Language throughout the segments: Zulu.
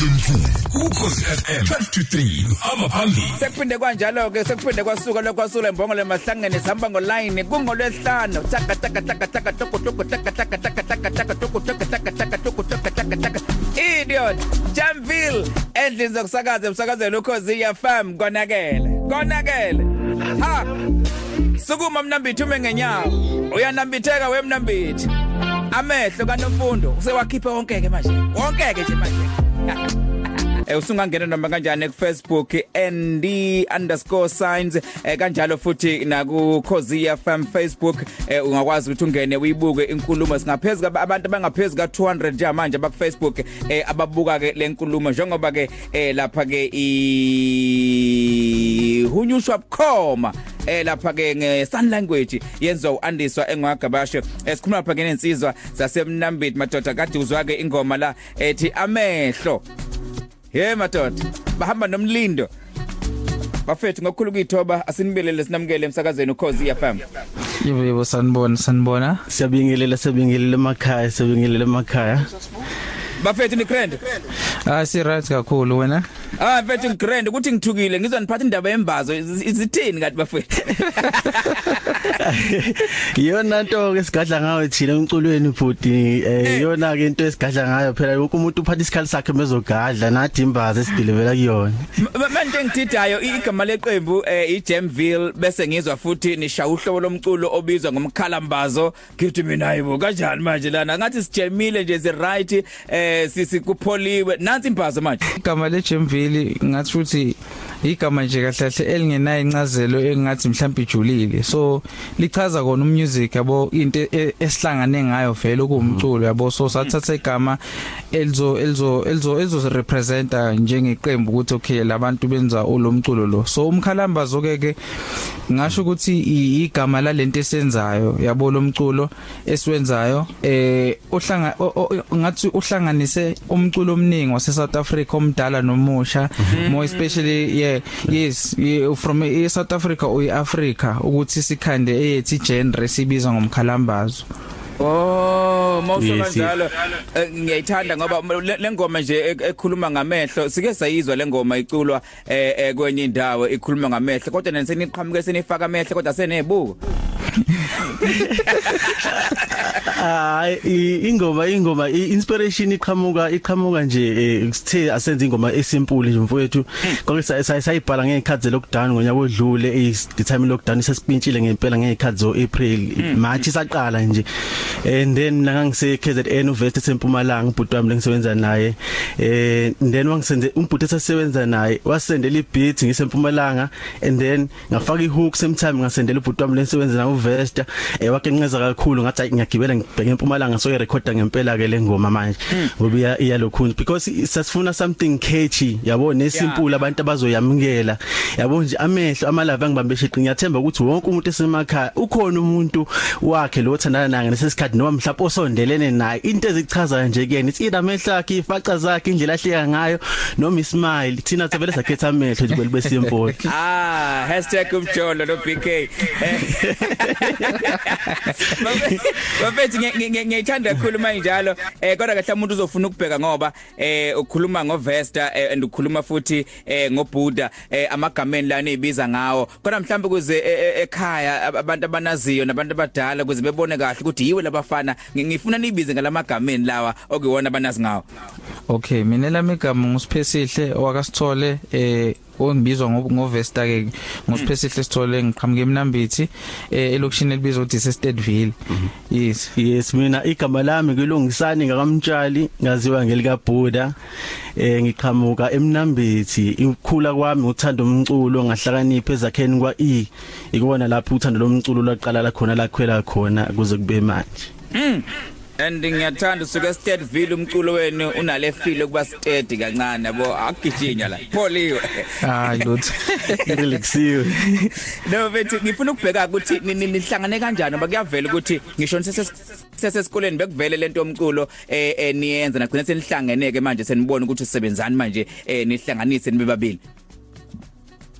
Hlemfu ukhosi FM 1223 abaphambili sekuphinde kanjalo ke sekuphinde kwasuka lokwasula imbongolo emahlangene sihamba ngoline kungolwesihlanu. Taka taka taka taka toko toko taka taka taka taka taka toko toko taka taka toko toko taka taka idiot Jamville endlini zokusakaza emsakazweni ukhozi FM konakele konakele. Ha sukuma mnambithi ume ngenyawo uyanambitheka wemnambithi amehlo kanomfundo usewakhipha wonke ke manje wonke ke nje manje. Eh usungangena noma kanjani ku Facebook nd_signs eh kanjalo futhi na ku Khosi FM Facebook. Eh ungakwazi ukuthi ungene uyibuke inkulumo. Singaphezulu abantu abangaphezulu ka 200 nje manje abaku Facebook eh ababuka ke le nkulumo. Njengoba ke eh lapha ke i hunyushwa bukhoma eh lapha ke nge sun language yenziwa uandiswa engwagabasho esikhuluma lapha ke nensizwa zasemnambiti madoda kade uzwa ke ingoma la ethi amehlo Hey madoda bahamba nomlindo bafethu ngokukhulu kuyithoba asinibelele sinamukele emsakazweni ukhozi FM Yebo yebo sanibona sanibona. Siyabingelela siyabingelela emakhaya siyabingelela emakhaya. Bafethu ni grand Ah si right kakhulu wena. ah mfethu grand ukuthi ngithukile ngizwa niphatha indaba yembazo. Izithini kanti bafethu? Iyona nto ke sigadla ngayo thina umculweni bhuti eh iyona ke into esigadla ngayo phela. Wonke umuntu uphatha isikhali sakhe bezogadla nathi imbaza esidilivela kuyona. manje engithidayo igama leqembu eh, iJamville bese ngizwa futhi nisha uhlobo lomculo obizwa ngomkhalambazo ngithi mina hayibo kanjani manje lana. Ngathi sijemile nje zi right eh sisikupholiwe nansi imbazo manje. Igama le Jemville ngathi futhi igama nje kahle kahle elingenayo incazelo engathi mhlawumbe ijulile. So lichaza kona umusic yabo into e- esihlangane ngayo vele kuwumculo yabo so sathatha igama elizo elizo elizo elizo representa njengeqembu ukuthi okay labantu benza olomculo lo. So umkhalambazo ke ke ngasho ukuthi i- igama lalento esenzayo yabo lomculo esiwenzayo eh uhlanga o- o- ngathi uhlanganise umculo omningi wase South Africa omdala nomusha more especially yeah yes yeah, from e South Africa uyi Africa ukuthi sikhande eyethi genre sibiza ngomkhalambazo. Oh, mawusho Yes, kanjalo eh, ngiyayithanda ngoba le- le ngoma nje ek- ekhuluma ngamehlo sike sayizwa le ngoma iculwa eh eh, kwenye indawo ikhuluma ngamehlo kodwa neseniqhamuke senifaka amehlo kodwa senebuko Hayi i- ingoma ingoma i-inspiration iqhamuka iqhamuka nje sithe asenze ingoma esimple nje mfowethu. Konke sayibhala ngekhathi lockdown ngonyaka odlule the time lockdown sesipintshile ngempela ngekhathi zo April March saqala nje. And then ngangise KZN University esempumalanga ubhuti wami lengisebenza naye. Eh then wangisende umbhuti esasebenza naye wasendela ibeat ngisempumalanga and then ngafaka ihook sometime ngasendela ubhuti wami lengisebenza naye uVesta. Eh wakenqeza kakhulu ngathi hayi ngiyagibela ngibheke empumalanga so irecorda ngempela ke le ngoma manje. Ngoba iya iyalokhuni because sasifuna something catchy yabo? Nesimple abantu abazoyamukela. Yabo nje amehlo amalava ngibambe sheqi ngiyathemba ukuthi wonke umuntu esemakhaya ukhona umuntu wakhe lo othandana naye nesesikhathi noma mhlawumbe osondelene naye. Into ezichaza nje kuyena it's either amehlo akhe ifaca zakhe indlela ahleka ngayo noma ismile. Thina sevele sakhetha amehlo nje kwelibe simple Ah #umjolo no BK Bafethi ngiyayithanda kakhulu manje njalo eh kodwa kahle umuntu uzofuna ukubheka ngoba eh ukhuluma ngoVesta eh, and ukhuluma futhi eh ngoBuddha eh amagameni lana ezibiza ngawo. Kodwa mhlawumbe kuze eh, ekhaya ab- abantu abanaziyo nabantu abadala kuze bebone kahle ukuthi yiwe labafana Ngi- ngifuna nibize ngalamagameni lawa okuyiwona abanazi ngawo. Okay mina lami igama ngusiphesihle owakasithole eh ongibizwa ngo- ngovesta ke ngusiphesihle sithole ngiqhamuke emnambithi eh elokishini elibizwa ukuthi Sestedville yes. Yes mina igama lami ngilungisani ngakamtshali ngaziwa ngelika Buddha eh ngiqhamuka emnambithi ukukhula kwami uthanda umculo ngahlakanipha ezakheni kwa E ikona lapho uthando lomculo laqala la khona lakhwela khona kuze kube manje. And ngiyathanda usuke Stedville umculo wenu unale feel ukuba steady kancane yabo akugijinya la pholiwe hayi lutho. Ngiliksiwe no bethi ngifuna ukubheka ukuthi ni- ni- nihlangane kanjani ngoba kuyavela ukuthi ngisho sesesikoleni bekuvele lento yomculo eh niyenza nagcina senihlangeneke manje senibona ukuthi usebenzani manje eh nihlanganise nibe babili.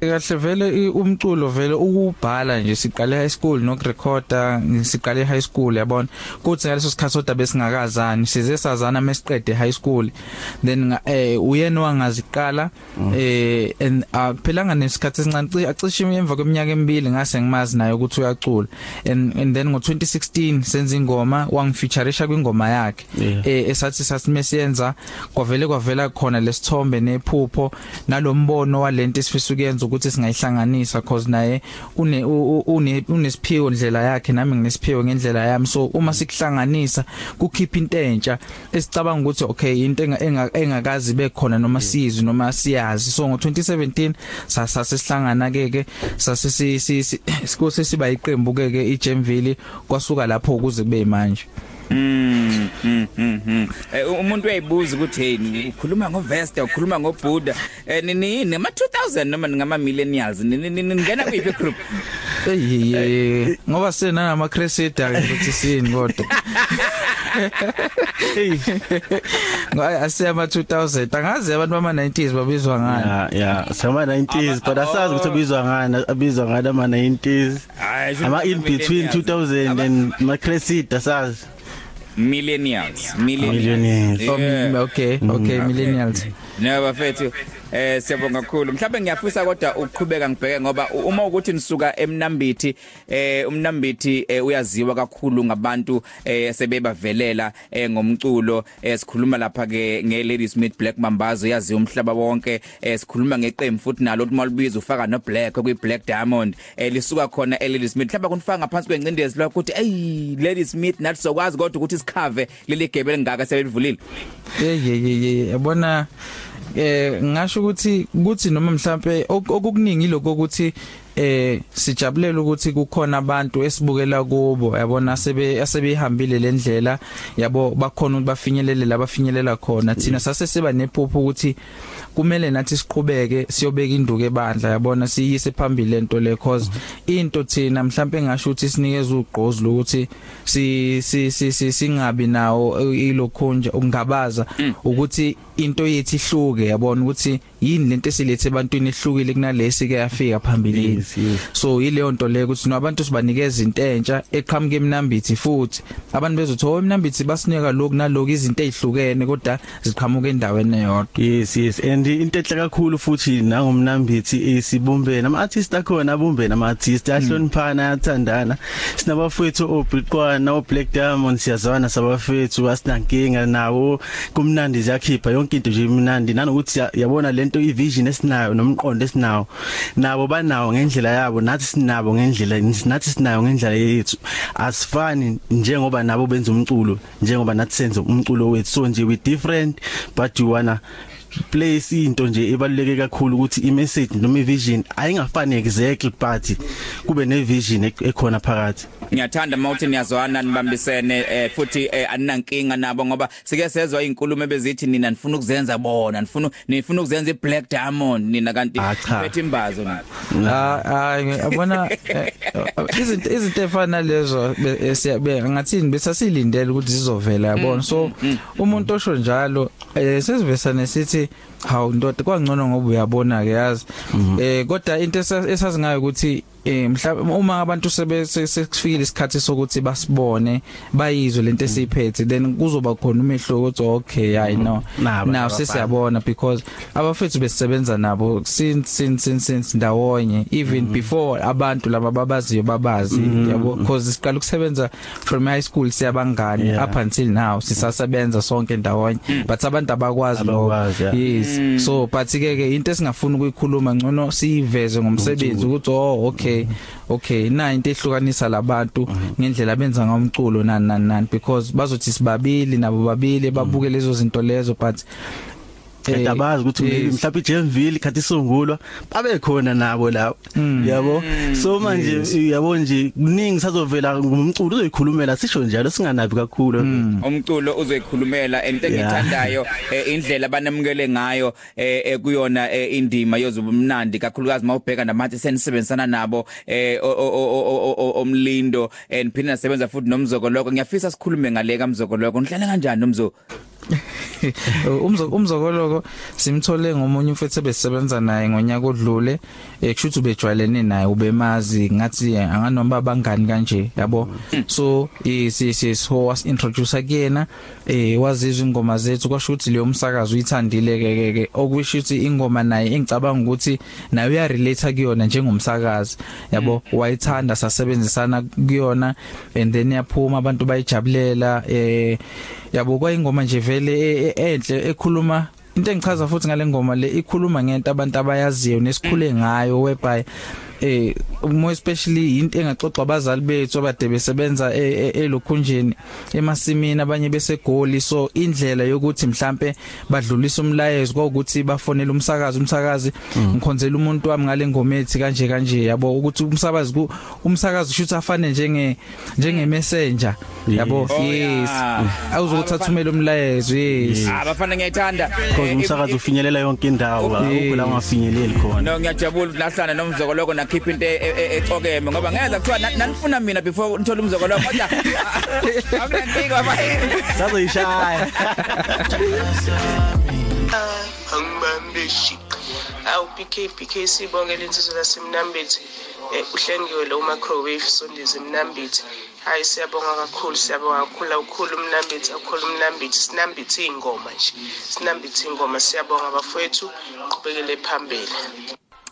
Kahle vele umculo vele ukubhala nje siqale high school nokurecorda siqale high school yabona? Kuthi ngaleso sikhathi soda besingakazani size sazana mesiqede high school. Then eh uyena wangaziqala eh and aphelanga nesikhathi esincane acishe emva kweminyaka emibili ngase ngimazi naye ukuthi uyacula. And and then ngo2016 senza ingoma wangifeatureisha kwingoma yakhe. Eh esathi sasimesiyenza kwavele kwavela khona lesithombe nephupho nalombono walento esifisa ukuyenza ukuthi singayihlanganisa cause naye une u- u- une unesiphiwo ndlela yakhe nami nginesiphiwo ngendlela yami. So uma sikuhlanganisa kukhipha into entsha esicabanga ukuthi okay into enga- enga- engakazi bekhona noma sizwe noma siyazi. So ngo2017 sasa sesihlangana ke ke sase si- si- si- sikose siba iqembu ke ke iJemville kwasuka lapho ukuze kube manje Mm, mm, mm, mm. Eh, umuntu uyayibuza ukuthi hey ukhuluma ngoVesta ukhuluma ngoBuddha. Eh nini nema 2000 noma ngama millennials nini nini- ngena kuyiphi group Eyiye ngoba sena nama crescita ukuthi sini kodwa. Hey ngayi asiyama 2000 angazi abantu bama 90s babizwa ngani? Ya ya sama 90s but asazi ukuthi abizwa ngani abizwa ngani ama 90s Hayi, sho ama in ama between millennials. 2000 Aba- and ma crescit asazi. Millennials Millennials. Oh, Yeah. mm, okay okay millennials No bafethu eh siyabonga kakhulu. Mhlawumbe ngiyafisa kodwa ukuqhubeka ngibheke ngoba uma ukuthi nisuka emnambithi eh umnambithi eh, uyaziwa kakhulu ngabantu eh sebebavelela eh ngomculo eh sikhuluma lapha ke nge Lady Smith Black Mambazo yaziwa umhlaba wonke eh sikhuluma ngeqembu futhi nalo ukuthi malibiza ufaka no Black kwi Black Diamond eh lisuka khona e Lady Smith mhlawumbe kunifaka ngaphansi kwencindezi lokho ukuthi hey Lady Smith nathi sokwazi kodwa ukuthi sikhave leli gebe lingaka selivulile yeyeyeye yabona eh ngasho ukuthi kuthi noma mhlambe ok- okukuningi lokho ukuthi eh sijabulela ukuthi kukhona abantu esibukela kubo yabona sebe asebehambile lendlela yabo bakhona ukuthi bafinyelele labafinyelela khona. Thina sase siba nephupho ukuthi kumele nathi siqhubeke siyobeka induku ebandla yabona siyise phambili lento le cause into thina mhlambe engasho ukuthi sinikeza ugqozi lokuthi si si si si- singabi nawo ilokhunja ukungabaza ukuthi into yethu ihluke yabona ukuthi yini lento esilethe ebantwini ihlukile kunalesi ke yafika phambili? Yes, yes. so yileyo nto le ukuthi nabantu sibanikeza into entsha eqhamuke emnambithi futhi. Abantu bezothi oh emnambithi basinika lokhu nalokhu izinto ezihlukene kodwa ziqhamuka endaweni eyodwa. Yes yes. And into enhle kakhulu futhi nangomnambithi isibumbene ama artists akhona abumbene ama artists ahloniphana ayathandana. Sinabafethu oBriqwana oBlack Diamond siyazwana sabafethu asinankinga nawo. Kumnandi ziyakhipha yonke into nje imnandi. Nanokuthi ya- yabona lento ivision esinayo nomqondo esinawo nabo banawo ngendlela yabo nathi sinabo ngendlela nathi sinayo ngendlela yethu. Asifani njengoba nabo benza umculo njengoba nathi senze umculo wethu. So nje we different but you wanna place into nje ebaluleke kakhulu ukuthi imessage noma ivision ayingafani exactly but kube nevision ek- ekhona phakathi. Ngiyathanda mawuthi niyazwana nibambisene eh, futhi eh, aninankinga nabo ngoba sike sezwa izinkulumo ebezithi nina nifuna ukuzenza bona nifuna nifuna ukuzenza iBlack Diamond nina kanti Ah, cha. phethe imbazo nina. Ah. Hayi yabona eh, izinto izinto efana lezo be- eh, siyabe ngathini besasilindele ukuthi zizovela yabona? So umuntu osho njalo eh sesivesa nesithi hawu ndoda kwangcono ngoba uyabona ke yazi eh kodwa into esa- esazingayo ukuthi eh mhlawumbe uma abantu sebe se- sekufikile isikhathi sokuthi basibone bayizwe lento esiphethe then kuzoba khona umehluko ukuthi okay hayi no Naba now abafana. sesiyabona because abafethu besisebenza nabo since since since, since ndawonye even mm -hmm. before abantu laba babaziyo babazi mm -hmm. yabo because siqala ukusebenza from high school siyabangani Yeah. yeah. up until now sisasebenza sonke ndawonye mm. but abantu abakwazi lokho Abakwazi, yeah. yes mm. so but ke ke into esingafuni ukuyikhuluma ngcono siyiveze ngomsebenzi ukuthi oh okay okay na into ehlukanisa labantu ngendlela benza ngomculo nani nani because bazothi sibabili nabo babili babuke lezo zinto lezo but edabazi ukuthi maybe yes. mhlawumbe iJemville khathi isungulwa babe khona nabo lawo yabo? So manje yabo nje kuningi sazovela ngumculo uzoyikhulumela sisho njalo singanabi kakhulu. Umculo uzoyikhulumela into Yeah. engithandayo eh, indlela abanemukele ngayo eh, eh, kuyona eh, indima yozobumnandi kakhulukazi mawubheka namathi senisebenzisana nabo eh, o- o- o- o- o- o- omlindo and phina nasebenza futhi nomzoko lokho ngiyafisa sikhulume ngale kamzoko lokho nihlale kanjani nomzoko umzo umzokoloko simthole ngomunye umfethu besebenza naye ngonyaka odlule eh kushuthi ubejwayelene naye ubemazi ngathi eh, anganoma abangani kanje yabo? So si si so was introduce kuyena eh wazizwa ingoma zethu kwasho ukuthi leyo umsakazo uyithandile ke ke okusho ukuthi ingoma naye engicabanga ukuthi naye uya relate kuyona njengomsakazi yabo? Wayithanda sasebenzisana kuyona and then yaphuma abantu bayijabulela eh yabo kwayingoma nje vele e- e- enhle ekhuluma into engichaza futhi ngale ngoma le ikhuluma ngento abantu abayaziyo nesikhule ngayo whereby eh more especially into engaxoxa abazali bethu abade besebenza e- e- elokhunjeni emasimini abanye besegoli. So indlela yokuthi mhlambe badlulisa umlayezo ukuthi bafonele umsakazi umsakazi ngikhonzela umuntu wami ngale ngoma ethi kanje kanje yabo? Ukuthi umsakazi ku umsakazi shothi afane njenge njenge messenger yabo? Oh, yes. Yeah. awuzokuthi athumele umlayezo yes. Abafana ngiyayithanda because Eh, umsakazo ufinyelela yonke indawo akukho la ungafinyeleli khona. No ngiyajabula ukuthi nahlana nomzokoloko nakhipha into e- e- ecokeme ngoba ngeza kuthiwa na- nanifuna mina before nithola umzokoloko kodwa akulankinga bafana sazoyishaya. Angibambe shiqa awu PK PK sibongela insizwe lasemnambithi eh uhlengiwe lo microwave sondize emnambithi hayi siyabonga kakhulu siyabonga kakhulu. Awukhulu umnambithi awukhulu umnambithi sinambithi ingoma nje. Sinambithi ingoma siyabonga bafowethu. Qhubekele phambili.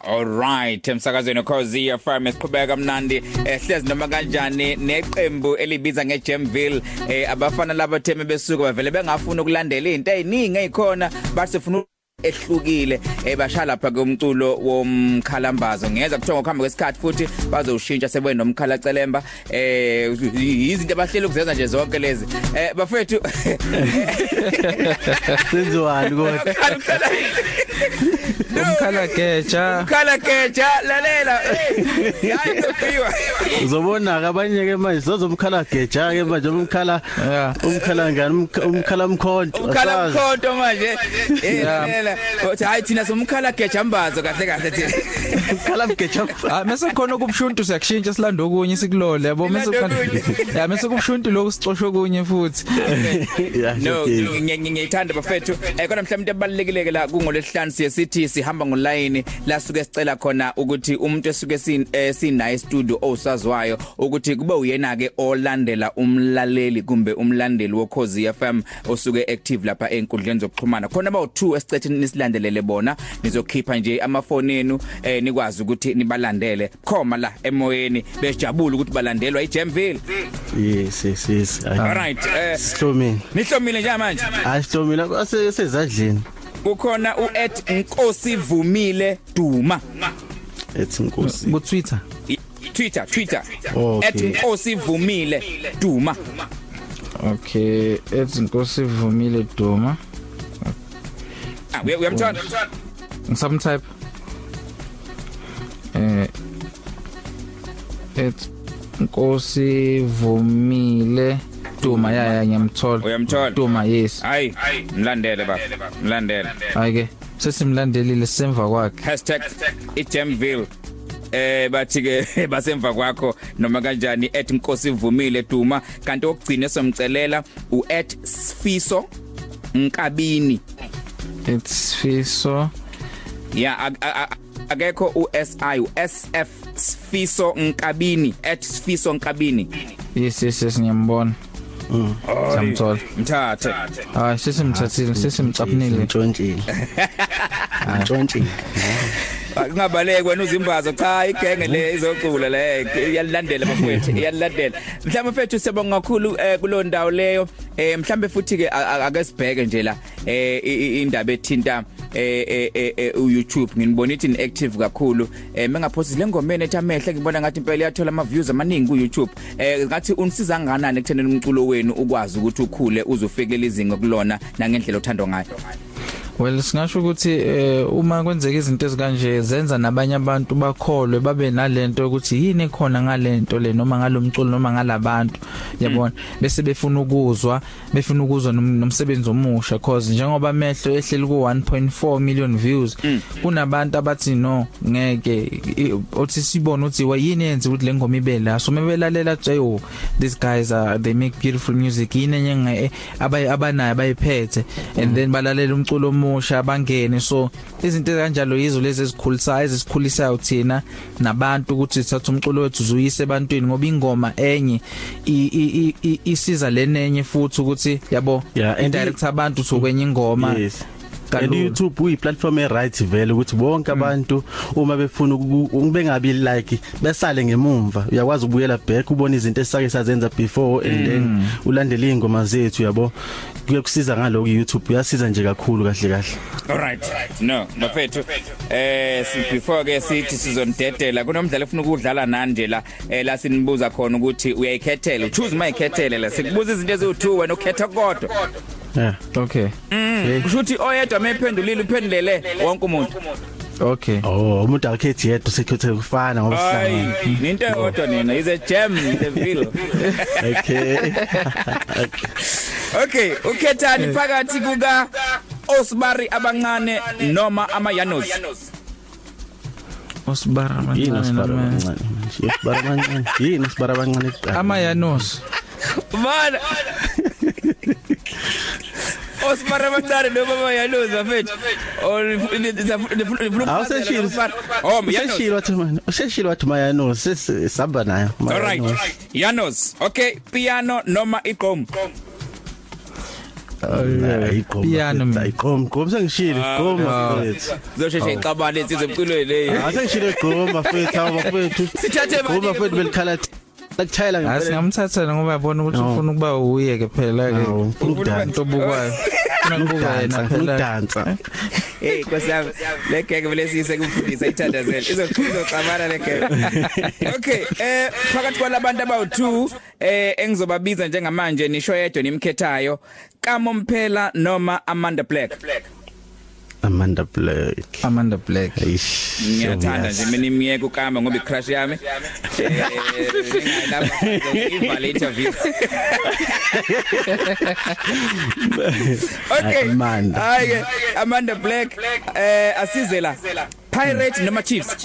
Alright emsakazweni Khosi FM esiqhubeka kamnandi ehlezi noma kanjani neqembu elibiza ngeJamville. Eh abafana laba theme besuka bavele bengafuna ukulandela izinto eziningi ezikhona basifuna ehlukile. Ebasha lapha komculo womkhalambazo. Ngeza kuthiwa ngokuhamba kwesikhathi futhi bazowushintsha sebe nomkhala celemba eh izinto abahleli ukuzenza nje zonke lezi. Eh bafethu senziwani kodwa umkhala geja umkhala keja lalela hayi kufiwa uzobona ke abanye ke manje zozomkhala geja ke manje umkhala Yeah. umkhala ngani umk- umkhala mkhonto umkhala asazi. mkhonto manje eh Yeah. lalela uthi hayi thina somkhala kejambazo kahle kahle thina umkhala mgeja Ah mase khona kubushuntu siyakushintsha silanda okunye sikulole yabo? Mase Silanda khona ya mase kubushuntu lokho sixoshwe kunye futhi. Yeah, no okay. ngi- ngi- ngiyithanda bafethu. Eh kodwa mhlawumbe ebalekile la kungolesihlanu siye sithi sihamba ngoline la suke sicela khona ukuthi umuntu esuke sin eh, sinaye studio osazwayo ukuthi kube uyena ke olandela umlaleli kumbe umlandeli wokhozi FM osuke active lapha enkundleni zokuxhumana. Khona ba u2 esicethe nisilandelele bona nizokhipha nje amafoni enu eh nikwazi ukuthi nibalandele. Khoma la emoyeni bejabula ukuthi balandelwa iJamville. Yes yes yes. Hayi. alright eh sihlomile. nihlomile nje manje? Hayi sihlomile. Ase sezadleni. Kukhona uEd Nkosi Vumile Duma. Ethi inkosi ku Twitter. I- Twitter. Twitter Okay. Ed Nkosi Vumile Duma. Okay ethi inkosi vumile duma. Ah uya- uyamthanda ngisam type eh ethi inkosi vumile. Duma ya ya ngiyamthola. Uyamthola? duma yes. Hayi mlandele baba. Mlandele. Ayike sesimlandelile semva kwakhe. #ijamville. Eh bathi ke basemva kwakho noma kanjani @nkosi vumile duma. Kanti okugcina somcelela u@sfiso nkabini. It's fiso ya a- a- a- akekho uSI uSF Sfiso Nkabini @sfiso nkabini. Yes yes yes ngiyambona. Samthola mthathe. Hayi sesimthathile sesimcaphunile ntshontshile ntshontshile kungabaleki wena uzimbazo. Cha igenge le izocula le. Iyalandela bafowethu iyalandela. Mhlawumbe mfethu siyabonga kakhulu eh, kulo ndawo leyo. Eh, mhlawumbe futhi ke a- a- ake sibheke nje la eh, i- i- indaba ethinta eh, eh, eh, eh, uYouTube nginibona ithi ni active kakhulu. Eh mengaphosi le ngomeni ethi amehle ngibona ngathi impela iyathola ama views amaningi kuYouTube. Eh ngathi unisiza kanganani ekuthenini umculo wenu ukwazi ukuthi ukhule uzofikela izinga kulona nangendlela othandwa ngayo? Well singasho ukuthi eh uma kwenzeka izinto ezikanje zenza nabanye abantu bakholwe babe nalento ukuthi yini ekhona ngalento le noma ngalomculo noma ngalabantu. Yabona? Bese befuna ukuzwa befuna ukuzwa nom- nomsebenzi omusha cause njengoba mehlo ehleli ku 1.4 million views kunabantu abathi no ngeke othi sibone ukuthi wayini yenza ukuthi lengoma ibe la? So mebelalela jayo these guys are they make beautiful music. Yini enye abay abanayo bayiphethe. And then balalela umculo omusha bangene so izinto kanjalo yizo lezi ezikhulisayo ezikhulisayo thina nabantu ukuthi sithatha umculo wethu uzuyise ebantwini ngoba ingoma enye isiza lenenye futhi ukuthi yabo indirect abantu sokwenye ingoma and. YouTube uyi platform e right vele ukuthi bonke abantu uma befuna uku- bengabi like besale ngemumva. Uyakwazi ukubuyela back ubona izinto esake sazenza before and then ulandele ingoma zethu yabo? Kuyakusiza ngaloko YouTube uyasiza nje kakhulu kahle kahle Alright. No, bafethu. Eh si before ke sithi sizondedela kunomdlalo efuna ukudlala nani nje la eh la sinibuza khona ukuthi uyayikhethela uchoose mayikhethele la sikubuza izinto eziwu2 wena ukhetha kodwa. yeah okay Kusho ukuthi oyedwa mephendulile uphendulele wonke umuntu. okay oh umuntu akhethi yedwa sekhethe kufana ngoba Hayi, sihlangana into eyodwa nina is a gem in the ville. okay Okay, ukhethani phakathi kuka Osbari abancane noma amayanos. osibara yini amancane sibara noma abancane manje sibara abancane yini sibara abancane kuqala amayanos Mana. Osbari abancane noma amayanos bafethu. Or awuseshilo Oh, yanos. useshilo wathi manje useshilo wathi mayano sesihamba nayo All right. Mayanos. Yanos. Okay, piano noma igqom. Hayi, man. hayi, iqoma goma sengishilo goma mfethu Zosheshe iqabane insizwe emculweni leyo. Ah sengishilo goma mfethu awu mfethu Sithathe goma mfethu belikhala lakuchayela ngempela. Asingamthathela ngoba yabona ukuthi ufuna ukuba uye ke. Phela ke into obukwayo. Udansa yena phela. ukudansa. Nkosi yami le gege vele siyise kumfundisa ithandazela. Izoxabana le gege. Okay eh phakathi kwalabantu abawu2 eh engizobabiza njengamanje nisho yedwa nimkhethayo Kamomphela noma Amanda Black. Amanda Black. Amanda Black. Eish Ngiyathanda nje mina imiyeke ukama ngoba icrush yami. Eh ngingayilapha ivale interview. Okay. Amanda. hayi Amanda Black eh asize la Pirate noma Chiefs.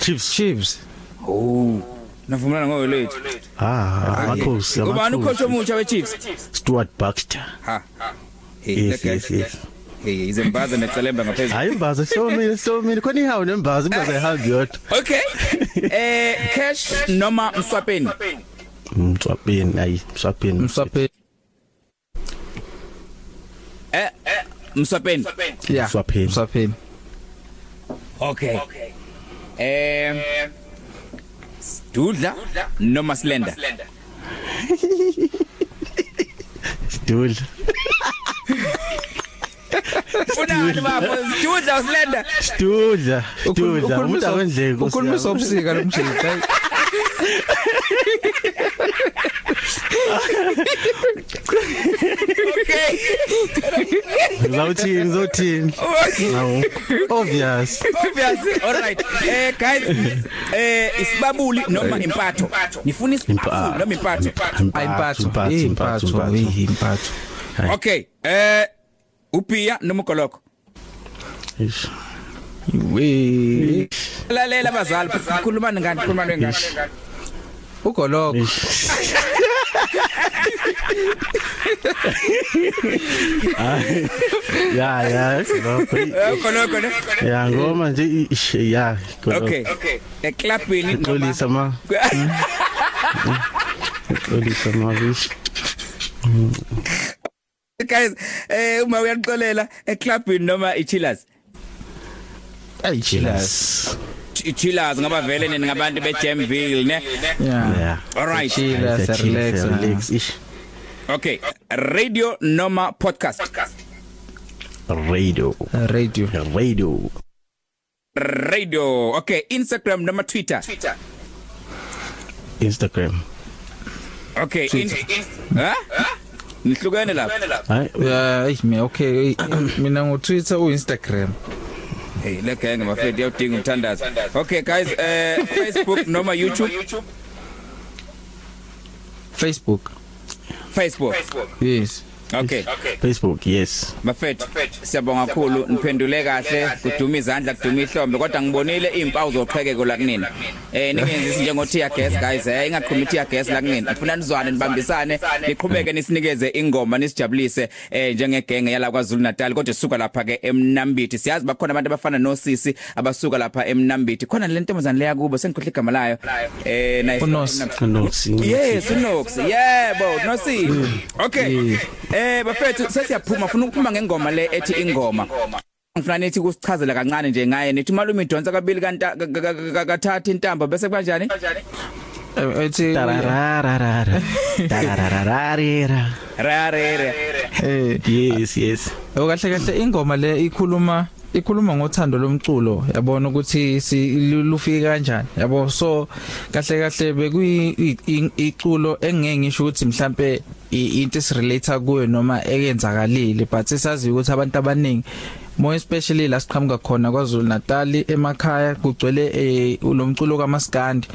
Chiefs. Chiefs. Oh. Navumelana ngowe lethu ah amakhosi ubani amakhosi. ucoach omutsha we-Chiefs? Stuart Baxter. Ha. Hey yes le yes guy yes. Hey izembaza necalemba ngaphezulu. Hayi imbaza so mina so mina khona ihawu nembaza imbaza ihambi yodwa. Okay. Eh cash noma mswapeni mswapeni ayi mswapeni Mswape eh mswapeni yeah Mswapeni. Mswapeni okay. Eh Dudla noma Slender? Stula Funani bafo Dudla. Slender? Stula Stula umuntu awendleke ukhuluma sobusika lo mshini. Okay Ngizawuthini ngizothini Hawu obvious. Obvious. All right. Eh guys eh isibabuli noma impatho? Nifuna isibabuli noma impatho? ayimpatho impatho. impatho impatho impatho okay eh upia noma goloko Eish. We. Lalela abazali khulumani ngani khulumani ngani ugoloko ya ya ngopha Eh, goloko ne? Ya ngoma nje ish ya okay eclubini xolisa ma. Xolisa ma bish guys eh uma uyanixolela eclubini noma ichillers? Ay chilas ichillers ngaba vele nini ngabantu beJamville ne? Yeah. All right. Chilas relax relax. ish. Okay radio noma podcast. Radio. Radio. Radio. Radio. Okay instagram noma twitter? Instagram. Okay in, ha nihlukene lapha hayi yeah hey okay mina ngo Twitter u Instagram hey le gang mafethu iyawudinga umthandazo okay guys eh Facebook noma YouTube? Facebook. Facebook. Yes. Okay. Facebook yes. Mafethu siyabonga kakhulu. Niphendule kahle kuduma izandla kuduma ihlombe kodwa ngibonile izimpawu zoqhekeko la kunina. Eh ningenzi njengo tear gas guys. Eh ingaqhumi tear gas la kunina. Ngifuna nizwane nibambisane niqhubeke nisinikeze ingoma nisijabulise eh njengegenge yala kwaZulu Natal kodwa sisuka lapha ke eMnambithi. Siyazi bakhona abantu abafana nosisi abasuka lapha eMnambithi. Khona le ntombazane leya kubo sengikhohle igama layo. Eh nayi Unosi. Yes, uNox. Yebo, Nosi. Okay. Eh bafethu sesiyaphuma ufuna ukuphuma ngengoma le ethi ingoma. Ngifuna nithi kusichazela kancane nje ngaye nithi malume idonsa kabili kanta kathatha intamba bese kanjani? Eh, ethi tarararara tararararara Rare. eh yes yes okahle kahle ingoma le ikhuluma ikhuluma ngothando lomculo yabona ukuthi silufike kanjani yabo so kahle kahle bekuyi iculo engeke ngisho ukuthi mhlambe i- into esirelate kuyo noma eyenzakalile but sisazi ukuthi abantu abaningi more especially la siqhamuka khona kwaZulu Natal emakhaya kugcwele eh, ulomculo kaMaskandi.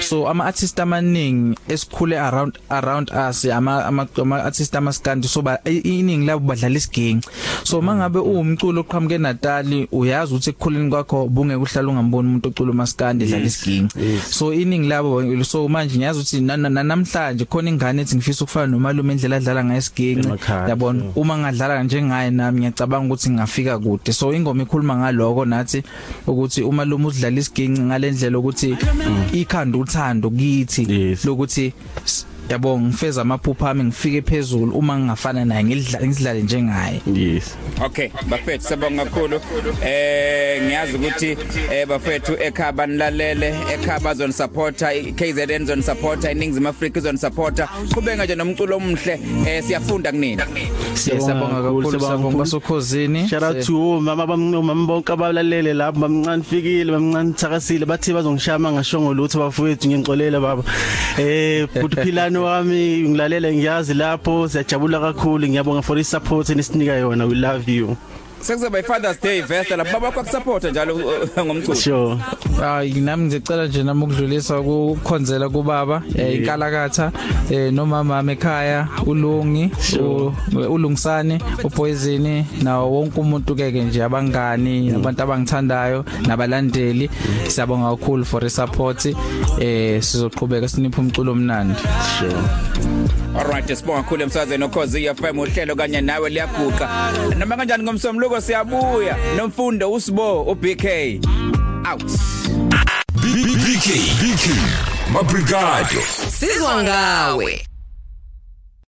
So ama artists amaningi esikhule around around us ama ama, ama artists amaskandi so ba i- iningi labo badlala isiginci. So mangabe uwumculo oqhamuke eNatal uyazi ukuthi ekukhuleni kwakho bunge kuhlala ungamboni umuntu ocula uMaskandi edlala isiginci. so iningi labo so manje ngiyazi ukuthi na- na- namhlanje khona ingane ethi ngifisa ukufana nomalume indlela adlala ngesiginci Emakhaya. yabona? uma ngadlala njengaye nami ngiyacabanga ukuthi ngafika kude. So ingoma ikhuluma ngaloko nathi ukuthi uma lo udlala isiginci ngalendlela ukuthi ikhanda uthando kithi lokuthi yabo ngifeza amaphupha ami ngifike phezulu uma ngingafana naye ngidlala ngidlale njengaye yes Okay, bafethu sabonga kakhulu. Eh ngiyazi ukuthi eh bafethu ekhaba nilalele, ekhaba zone supporter, KZN zone supporter, iningizimu Africa zone supporter. Qhubeka nje nomculo omhle. Eh siyafunda kunina. siyabonga kakhulu sabonga basokhosini shout out to all mama bamama bonke abalalele lapho bamncane fikile bamncane thakasile bathi bazongishama ngashongo lutho bafowethu ngixolele baba eh futhi philano wami ngilalela ngiyazi lapho siyajabula kakhulu. Ngiyabonga for isupport enisinika yona. We love you. Sekuzoba iFathers Day Festa la baba kwak support njalo uh, ngomculo. sure. Hayi nami ngicela nje nami ukudlulisa ukukhonzela kubaba eh, inkalakatha eh, nomama ekhaya ulungi ulungisane upoison nawo wonke umuntu keke nje abangani abantu abangithandayo nabalandeli. Siyabonga kakhulu for the support eh sizoqhubeka sinipha umculo omnandi. Sure. Alright, sibonga kakhulu emsazweni okhozi FM uhlelo kanye nawe liyaguqa. Noma kanjani ngomsomluko siyabuya nomfundo usibo uBK. Out. BK BK Mabrigado Sizwa ngawe